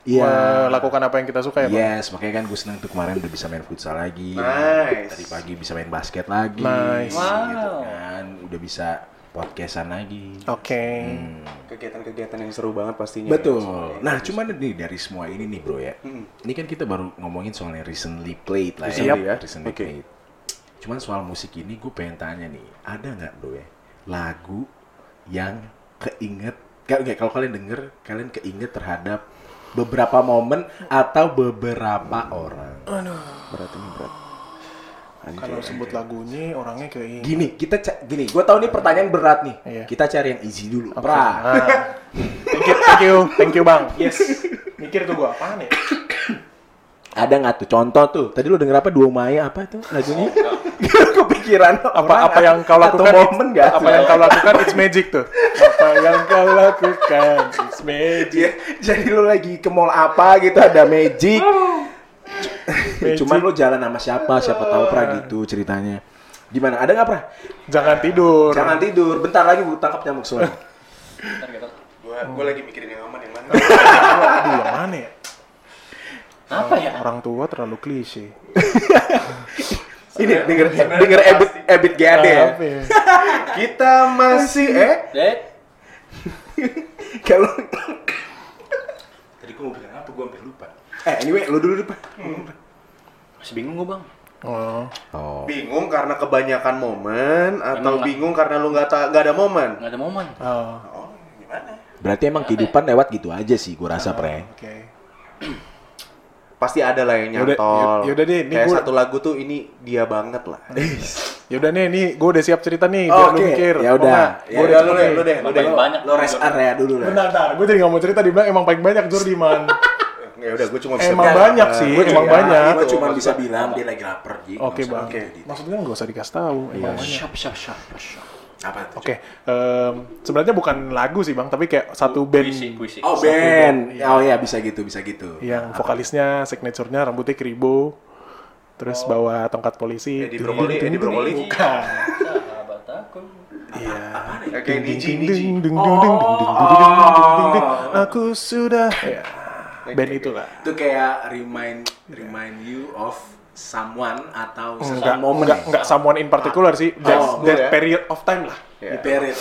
Iya. melakukan apa yang kita suka ya, Bang? Yes, makanya kan gue seneng tuh kemarin udah bisa main futsal lagi. Nice. Tadi pagi bisa main basket lagi. Nice. Gitu Wow. kan, udah bisa podcastan lagi. Oke. Hmm. Kegiatan-kegiatan yang seru banget pastinya. Betul. Soalnya. Nah, cuman nih dari semua ini nih bro ya. Hmm. Ini kan kita baru ngomongin soal yang recently played lah Recently ya? Recently Oke. played. Cuman soal musik ini gue pengen tanya nih, ada nggak bro ya lagu yang keinget? Kalau kalau kalian denger, kalian keinget terhadap beberapa momen atau beberapa orang. berat ini berat. Kalau sebut lagunya orangnya kayak Gini, kita gini, gue tahu ini pertanyaan berat nih. Iya. Kita cari yang easy dulu. Oke. Pra. Ah. Thank you, thank you, thank you bang. Yes. Mikir tuh gua apaan ya? Ada nggak tuh contoh tuh? Tadi lu denger apa? Dua Maya apa tuh lagunya? Kepikiran Apa apa yang kau lakukan? Momen nggak? Apa yang kau lakukan? It's magic tuh. Apa yang kau lakukan? It's magic. Iya, jadi lu lagi ke mall apa gitu ada magic. Magic. Cuman lu jalan sama siapa? Siapa tahu pra gitu ceritanya. Gimana? Ada nggak pra? Jangan tidur. Jangan tidur. Bentar lagi bu tangkap nyamuk soalnya. Gua gua lagi mikirin yang aman yang mana. Aduh, yang mana ya? Apa ya? Orang tua terlalu klise. Ini denger denger ebit ebit GAD ya. Apa ya? Kita masih eh Dek, Kalau Tadi gua mau bilang apa? Gua hampir lupa. Eh, anyway, lu dulu lupa. masih bingung gue bang. Oh. Oh. bingung karena kebanyakan momen atau Emang bingung karena lu nggak ta- nggak ada momen? Nggak ada momen. Oh. Oh, gimana? Berarti emang kehidupan lewat gitu aja sih, gua rasa, Pre. Oke. Pasti ada lah yang Yaudah, nyantol. y- yaudah deh, ini Kayak gua- satu lagu tuh ini dia banget lah. Yaudah nih, nih gue udah siap cerita nih, biar lu Oke, mikir. ya Oh, udah. nggak? Ya Gua udah, lu deh, lu deh, lu deh. Banyak. Lo rest area dulu lah. Bentar, bentar. Gue jadi gak mau cerita, dibilang emang paling banyak Jor di man. Ya udah, gue cuma bisa Emang bilang, banyak sih, gua emang banyak. Gua Itu, cuma bisa bilang dia lagi lapar. Oke Nggak usah bang. gitu. Maksudnya gak usah dikasih tahu. Emang banyak. Siap, siap, siap, siap. Apa itu? Oke, okay. um, sebenarnya bukan lagu sih bang, tapi kayak satu band. Puisi, puisi. Oh band. band. Oh ya bisa gitu, bisa gitu. Yang vokalisnya, signaturenya rambutnya keribo, terus oh. bawa tongkat polisi. Edi Brokoli, Edi Brokoli. Bukan. Iya. Oke, Aku sudah. Band itulah. Itu kayak remind, remind you of someone atau Enggak, sesuatu momen. enggak, enggak someone in particular sih. That, Oh, that ya. period of time lah. Ya. Period.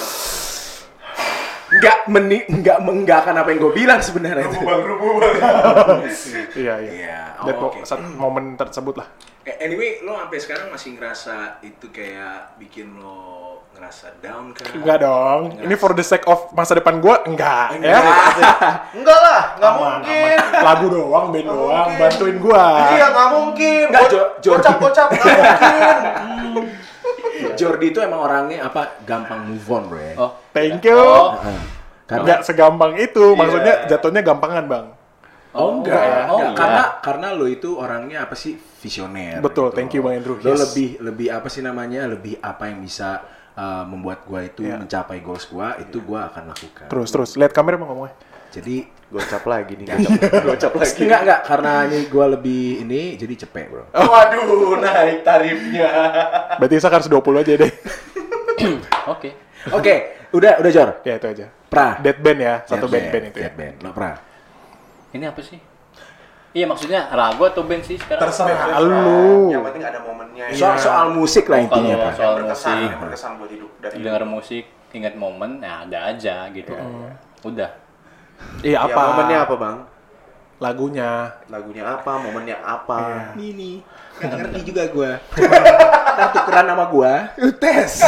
Enggak meni enggak menggakkan apa yang gue bilang sebenarnya itu. Iya, iya. Iya, That oh, mo- oke. saat momen tersebut lah. Anyway, lo sampai sekarang masih ngerasa itu kayak bikin lo ngerasa down kan? Enggak dong. Ini for the sake of masa depan gua enggak, ya. Enggak lah, nggak Aman, mungkin. aman. Lagu doang, band doang, mungkin. bantuin gua. Iya, nggak mungkin. Nggak, Go- Jo- Jo- Kocap-kocap, nggak mungkin. Jordi itu emang orangnya apa gampang move on bro ya. Oh, Thank you. Oh. Heeh. Karena Enggak segampang itu, maksudnya jatuhnya gampangan, Bang. oh enggak, Oh, enggak. iya. karena karena lo itu orangnya apa sih visioner. Betul, gitu. thank you, Bang Andrew. Lo Yes. lebih lebih apa sih namanya? Lebih apa yang bisa uh, membuat gua itu Iya. mencapai goals gua itu gua akan lakukan. Terus, terus. Lihat kamera Bang ngomongnya. Jadi Gocap lagi nih, gocap lagi. enggak enggak karena ini gua lebih ini jadi cepet bro. Waduh, naik tarifnya. Berarti Isak harus 20 aja deh. Oke. Oke, udah udah Jor. ya, itu aja. Pra. Dead band ya, satu Dead band-band itu ya. Dead band. Lo pra. Ini apa sih? Iya maksudnya lagu atau band sih sekarang? Terserah lu. Yang penting ada momennya. Soal soal musik lah Oh, intinya kalau Pra. soal berkesan, musik, berkesan buat hidup dari dengar musik, ingat momen, ya ada aja gitu. Udah. Iya, Ya, apa? momennya apa, Bang? Lagunya. Lagunya apa, momennya apa? Ini nggak ngerti juga gua. Ntar tukeran sama gua. Tes.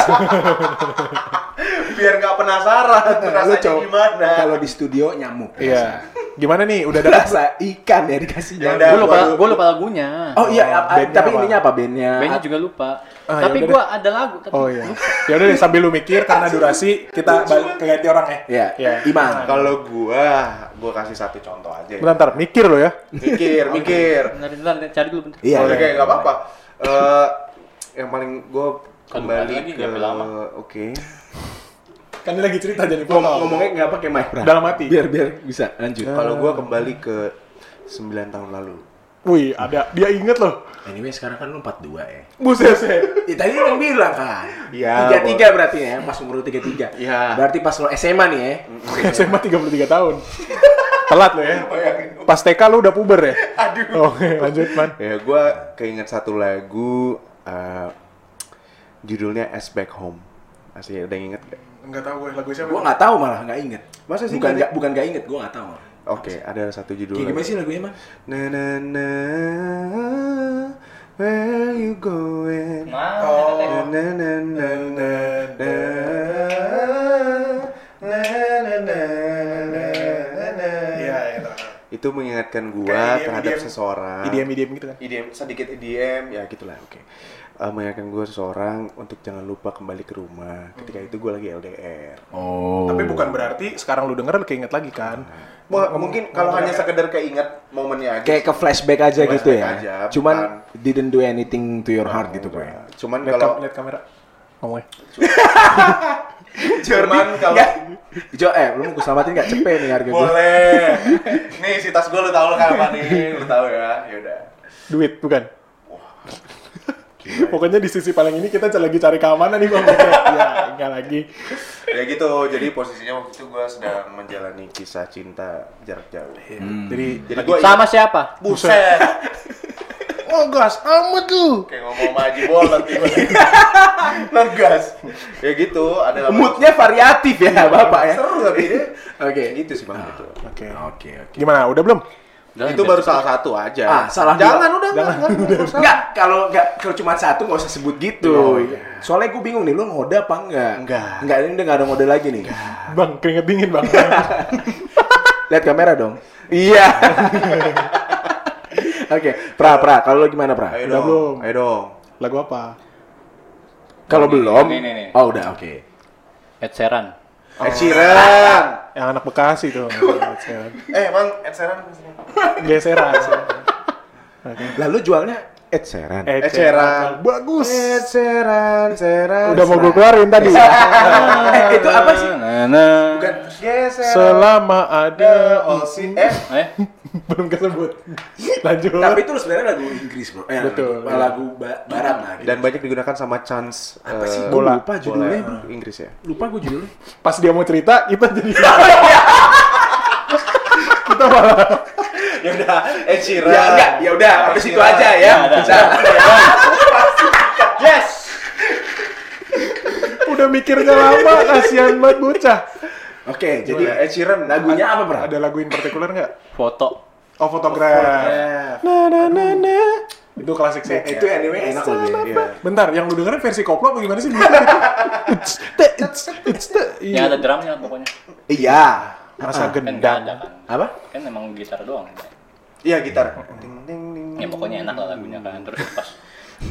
Biar nggak penasaran rasanya gimana. Kalau di studio nyamuk. Iya. Gimana nih? Udah dapat? Rasa ikan ya dikasih Ya. Gue lupa, gue lupa lagunya. Oh iya, Oh, apa- bandnya tapi apa? ininya apa bandnya? Bandnya juga lupa. Ah, tapi yaudah gue ada lagu. Tapi Oh iya. Ya udah deh sambil lu mikir karena durasi kita balik ke ganti orang ya. Iya, Iya. Iman. Kalau gua, gua kasih satu contoh aja. ya. Bentar, bentar, mikir lo ya. Mikir, mikir. Bentar, bentar, cari dulu bentar. Iya. Oke, iya, nggak apa-apa. Eh, yang paling gue kembali ke oke. Kan dia lagi cerita jadi Ngom- potong. ngomongnya nggak pakai mic, Bra. Dalam hati. Biar biar bisa lanjut. Kalau gua kembali ke 9 tahun lalu. Wih, ada dia inget loh. Anyway, sekarang kan lu 42 ya. Buset, set. Ya, tadi lu bilang kan. Iya, Tiga tiga berarti ya, pas umur tiga tiga. Iya. Berarti pas lo SMA nih ya. SMA 33 tahun. Telat lo ya. Pas TK lu udah puber ya? Aduh. Oke, lanjut, Man. Ya gua keinget satu lagu eh, judulnya As Back Home. Masih ada yang inget gak? Enggak tahu gue lagu siapa. Gue nggak tahu malah nggak inget. Masa sih? Bukan nggak bukan nggak inget, gue nggak tahu. Oke, okay, ada satu judul. Kayak gimana sih lagunya, Mas? Na na na Where you going? Nah, oh. Na na na na na na na itu. Mengingatkan gua IDM, terhadap IDM. seseorang. IDM-IDM gitu kan. IDM sedikit IDM ya gitulah oke Eh, mengingatkan gue seseorang untuk jangan lupa kembali ke rumah ketika itu gue lagi LDR Oh. Tapi bukan berarti sekarang lu denger lu keinget lagi kan. Wah, mungkin kalau hanya sekedar keinget momennya aja kayak ke flashback aja Flashback gitu ya. aja, Cuman bukan. didn't do anything to your heart gitu, gue. cuman kalau lihat kamera. Ngomongnya. cuman kalau Jo, eh, lu mau gue selamatin gak cepet nih harga gue. boleh nih si tas gue lu tau lo kan apa nih lu tau ya yaudah Duit, bukan? Pokoknya di sisi paling ini kita lagi cari keamanan nih bang. ya, enggak lagi. ya gitu jadi posisinya waktu itu gue sedang menjalani kisah cinta jarak jauh Jadi, jadi gue Sama siapa? buset oh gas amat tuh. kayak ngomong sama Haji Bolot gitu ngegas ya gitu ada Moodnya variatif ya, Bapak ya. seru tapi dia Oke. gitu sih bang gitu Oke. Oke, oke. Gimana? Udah belum? Udah, itu baru salah satu aja Ah, salah jangan dua. udah jangan Enggak, kalau enggak kalau cuma satu nggak usah sebut gitu. Oh, iya. Soalnya gue bingung nih, lu ngode apa enggak? Enggak. Enggak, ini udah nggak ada ngode lagi nih. Bang, keringet dingin bang. Lihat kamera dong. Iya. Oke, Pra, Pra, kalau lu gimana, Pra? ayo Udah dong belum? ayo dong Lagu apa? Kalau belum, Nih, nih, nih. oh udah oke. Ed Sheeran. Ed Sheeran Yang anak Bekasi tuh. Geseran. eh emang Ed Sheeran Geseran. Lalu jualnya Ed Sheeran. Ed Sheeran. Bagus. Ed Sheeran Sheran Udah mau gue keluarin tadi. eh, itu apa sih? Nah, nah. bukan geser Selama ada oh si eh Eh, belum kesebut. Lanjut. Tapi itu sebenarnya lagu Inggris, Bro. Eh, Betul. Lagu, lagu ba- barat lah. Gitu. dan banyak digunakan sama Chance apa eh, sih? Gue bola. lupa judulnya, Bro. bola Inggris ya Lupa gue judulnya. Pas dia mau cerita, kita jadi kita malah ya udah Ed Sheeran Ya enggak, ya udah, habis itu aja ya. Ada. Bisa. yes udah mikirnya lama, kasihan banget bocah. Oke, jadi jadi Ed Sheeran lagunya apa, Bro? Ada lagu in partikular nggak? foto. Oh, fotograf. Na na na na. Itu klasik sih. Itu anyway enak lagi. Iya. Bentar, yang lu dengerin versi koplo apa gimana sih? It's the, it's, it's the. Yang ada drumnya pokoknya. Iya. Masa Kan nggak gendang. ada kan. Apa? Kan emang gitar doang. iya gitar ding ding ding Ya pokoknya enak lah lagunya kan. Terus pas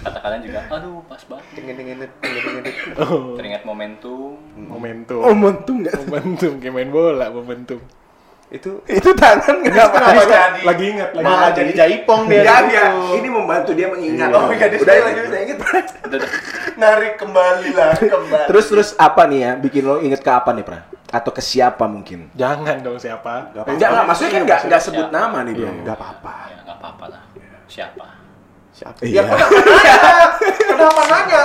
kata-katanya juga, aduh pas banget. ding ding ding ding ding ding Oh, Teringat momentum. momentum. Oh, montung enggak? momentum kayak main bola, momentum. itu Itu tangan kenapa? kenapa jadi Lagi ingat, lagi malah jadi jaipong dia Dia, gitu. dia. Ini membantu dia mengingat. Oh, iya, dia udah, lagi. udah inget. Narik kembali lah kembali Terus terus apa nih ya? Bikin lo inget ke apa nih, Pra? Atau ke siapa mungkin? Jangan dong siapa. Gak Enggak, enggak, maksudnya kan enggak enggak sebut Siapa? nama nih, Bro. nggak apa-apa Ya nggak apa-apa lah. Siapa? Siapa Iya. ya kenapa nanya kenapa nanya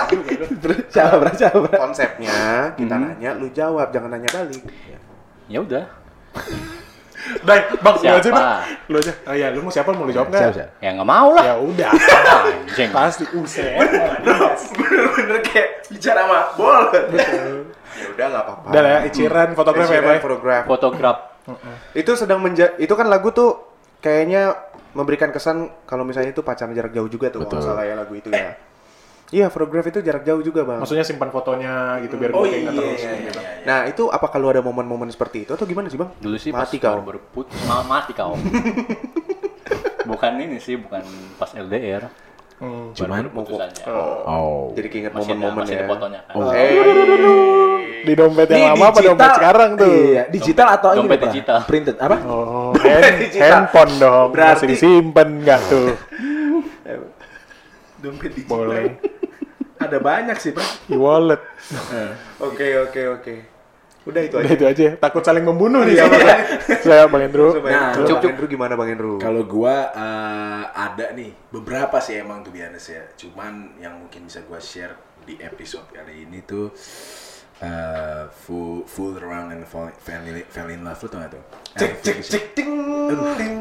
siapa? Siapa, konsepnya kita nanya lu jawab jangan nanya balik Ya udah. Dai, bang, lu aja Siapa? bang. Lu aja. Oh iya, lu mau siapa? Mau lu jawab nggak? Siapa, siapa? Ya nggak mau lah. Ya udah. Anjing. Pasti uset. Bener-bener kayak bicara sama bol. ya udah nggak apa-apa Udah lah ya, Iciran ya, Iciran Pak. fotograf Fotograf. itu sedang menja itu kan lagu tuh kayaknya memberikan kesan kalau misalnya itu pacaran jarak jauh juga tuh kalau nggak salah ya lagu itu ya iya photograph itu jarak jauh juga bang Maksudnya simpan fotonya gitu biar Oh gue iya, iya, terus. iya, gitu. iya. nah itu apa kalau ada momen-momen seperti itu atau gimana sih bang Dulu sih pas mati kau baru berputus. Ma mati kau. bukan ini sih, bukan pas LDR. Hmm. Cuman baru berputus aja. Oh. jadi keinget momen-momen ya fotonya kan. Oh. Hey. Di dompet yang Ini lama apa dompet sekarang tuh? Iya, digital atau ini, Dompet Pak? digital. Printed apa? Oh, hand, Digital. handphone dong. Berarti- Masih disimpan nggak tuh? Dompet digital. Boleh. Ada banyak sih, Pak. E-wallet. Oke, oke, oke. Udah itu Udah aja. itu aja. Takut saling membunuh nih sama saya. Saya Bang Hendro. Nah, Bang cukup. Hendro gimana Bang Hendro? Kalau gua eh, ada nih beberapa sih emang tuh biasa ya. Cuman yang mungkin bisa gua share di episode kali ini tuh eh full full around and fall, fell, in- fell in love lu tau gak tuh? cek cek cek ting ting.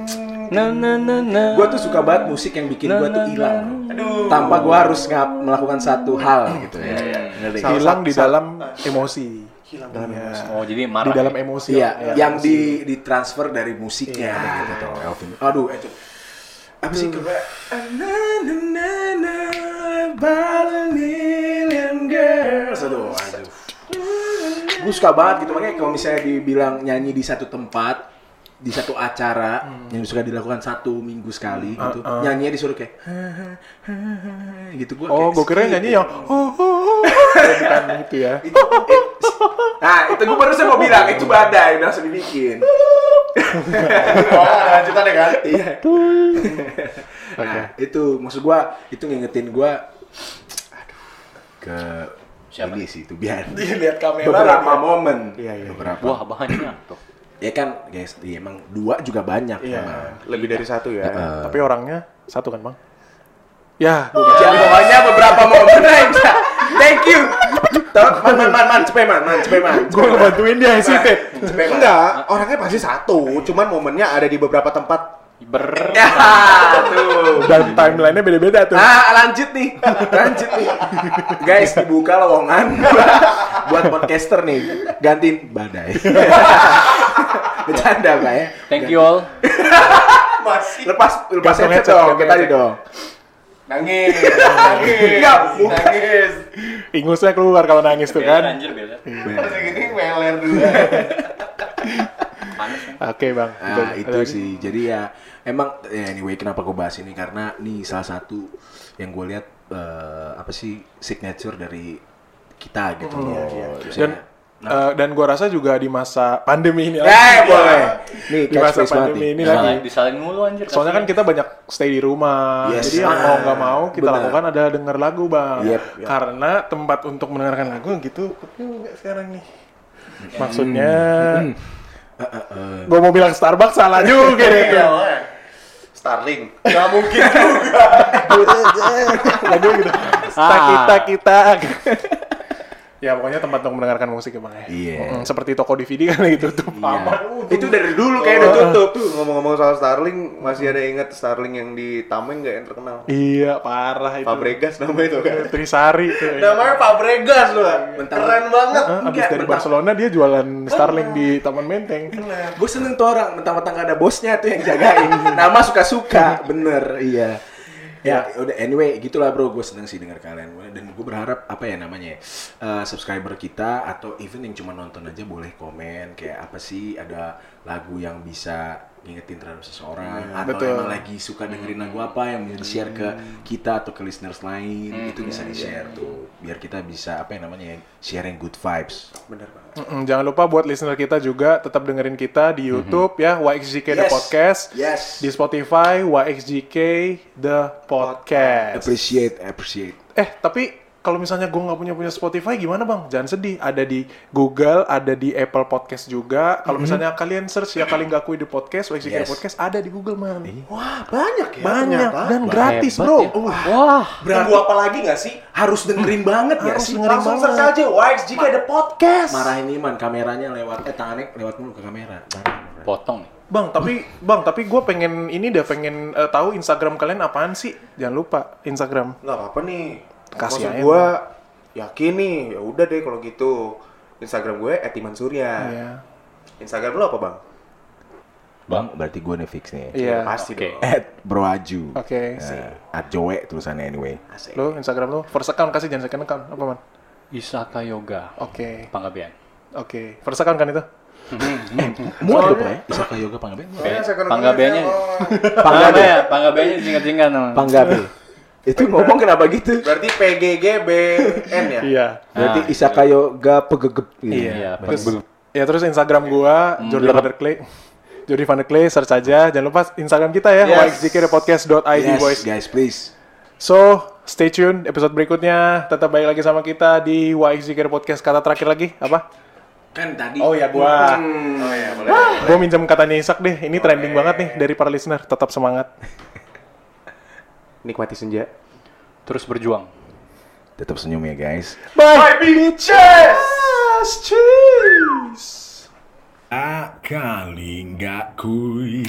Na na na na. Gua tuh suka banget musik yang bikin gua tuh hilang. bro. Tanpa gua harus ngap, melakukan satu hal gitu ya. Ngerti? Salah Hilang di dalam emosi. Hilang dalam Iya. emosi. Oh, jadi Di marah. dalam ya? emosi. Iya, Ya, yang emosi. di ditransfer dari musiknya gitu tuh. Elvin. Aduh, itu apa sih coba? Million girls. Aduh, aduh. Gue suka banget gitu makanya kalau misalnya dibilang nyanyi di satu tempat di satu acara yang suka dilakukan satu minggu sekali gitu nyanyinya disuruh kayak gitu gue Oh, gue kira nyanyi yang oh, oh, oh. bukan gitu ya. itu, eh, nah itu gue baru mau bilang itu badai udah langsung dibikin Oh, lanjutan ya kan? iya nah itu maksud gua itu ngingetin gua aduh ke Siapa ini sih itu biar Lihat kamera. beberapa momen Iya, iya. beberapa Wah, banyak tuh. ya kan guys iya, emang dua juga banyak Iya. emang. Lebih dari satu ya. Tapi orangnya satu kan, Bang? Ya, gua Ya, pokoknya beberapa momen aja. Thank you. Man, man, man, man, cepet man, man, cepet man. gue ngebantuin dia. Cepet man. Enggak, orangnya pasti satu, cuman momennya ada di beberapa tempat. Ber. Ya, tuh. Dan timelinenya beda-beda tuh. Ah, lanjut nih. Lanjut nih. Guys, dibuka lowongan buat podcaster nih. Gantiin badai. Bercanda, Pak ya. Thank you all. Masih. Lepas lepas headset dong, kayak tadi dong. Nangis. Nangis. Nangis. Ingusnya keluar kalau nangis tuh kan. anjir, beler. Masih gini meler dulu. Kan? Oke, Bang. Nah, Ada itu lagi? sih. Jadi ya emang ya anyway kenapa gue bahas ini karena nih salah satu yang gue lihat eh, apa sih signature dari kita gitu loh. Dan Eh, dan gua rasa juga di masa pandemi ini. Eh, boleh. Nih, Di masa pandemi nih. ini lagi. Disalin, mulu anjir. Soalnya kan kita banyak stay di rumah, Yes. jadi yang Ah, mau nggak mau kita benar. lakukan adalah denger lagu bang. Yep, yep. Karena tempat untuk mendengarkan lagu gitu juga sekarang nih. Maksudnya, gue mau bilang Starbucks salah juga deh. Iya. Starling. Nggak mungkin juga. lagu gitu. Tak kita kita. Ya pokoknya tempat untuk mendengarkan musik ya bang ya. Iya. Mm, seperti toko DVD kan gitu tuh. Itu dari dulu kayak udah tutup tuh. Ngomong-ngomong soal Starling, masih ada yang inget Starling yang di Tameng nggak yang terkenal? Iya parah itu. Fabregas nama itu kan. Trisari tuh. Namanya Fabregas loh. Keren banget. Hah, abis Enggak, dari bentar. Barcelona dia jualan Starling di Taman Menteng. Gue seneng tuh orang, mentang-mentang ada bosnya tuh yang jagain. Nama suka-suka, bener, iya. Ya, udah anyway, gitulah bro, gue seneng sih denger kalian. Dan gue berharap apa ya namanya ya, eh, subscriber kita atau even yang cuma nonton aja boleh komen kayak apa sih ada lagu yang bisa ngingetin terhadap seseorang atau betul. emang lagi suka dengerin lagu apa yang bisa di share ke kita atau ke listeners lain itu bisa di share tuh biar kita bisa apa yang namanya ya, sharing good vibes Bener banget. Mm-mm, jangan lupa buat listener kita juga tetap dengerin kita di YouTube ya YXGK The Yes. Podcast. Yes. Di Spotify YXGK The Podcast. appreciate appreciate Eh tapi kalau misalnya gue nggak punya punya Spotify gimana bang? Jangan sedih. Ada di Google, ada di Apple Podcast juga. Kalau misalnya kalian search ya kali nggak kui di podcast The Yes. Podcast ada di Google man. Wah, banyak ya Banyak ternyata. dan gratis Hebat bro. ya. Uh, Wah. Tunggu apa lagi nggak sih? harus dengerin banget ya Harus sih dengerin Langsung banget. search aja Wikes jika ada podcast. marahin Iman kameranya lewat eh tangannya lewat mulu ke kamera Marah. Potong nih. Bang, tapi bang, tapi gue pengen ini deh pengen eh, tahu Instagram kalian apaan sih? Jangan lupa Instagram. Nggak apa-apa nih. Kasih Maksud gue yakin nih, ya udah deh kalau gitu. Instagram gue @imansurya. Iya. Instagram lu apa bang? bang berarti gue nih fix nih Iya. Pasti Oke. dong. at broaju Oke. Eh, at jowe tulisannya anyway Asik. Lo Instagram lo first account kasih jangan second account apa man? Isaka Yoga. Oke. Panggabean. Oke. First account kan itu? muat tuh pak ya Isaka Yoga Panggabean Panggabeannya. account-nya, Panggabean, Panggabeannya singkat-singkat nama. Panggabe itu ngomong kenapa gitu Berarti PGGBN ya? Iya. berarti Ah, Isaka Yoga pegegep gitu Iya, Terus, belum. ya terus Instagram gua Jordi Van der Clay. Jordi Van der Clay search aja. Jangan lupa Instagram kita ya Yes. yes boys. guys please So, stay tune episode berikutnya. Tetap baik lagi sama kita di Care Podcast. Kata terakhir lagi apa? Kan tadi Oh ya gua. Oh ya, boleh. Gua minjem katanya Isak deh. Ini trending banget nih dari para listener. Tetap semangat nikmati senja, terus berjuang. Tetap senyum ya guys. Bye, Bye bitches! cheers Akali nggak kuy,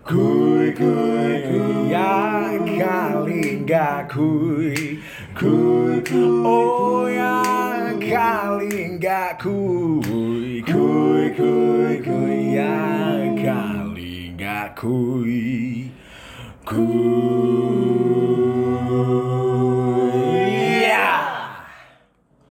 kui, kui, kui. Ya kali nggak kui, kui, kui. Oh ya kali nggak kui, kui, kui, kuy. Ya kali nggak kui, kuy.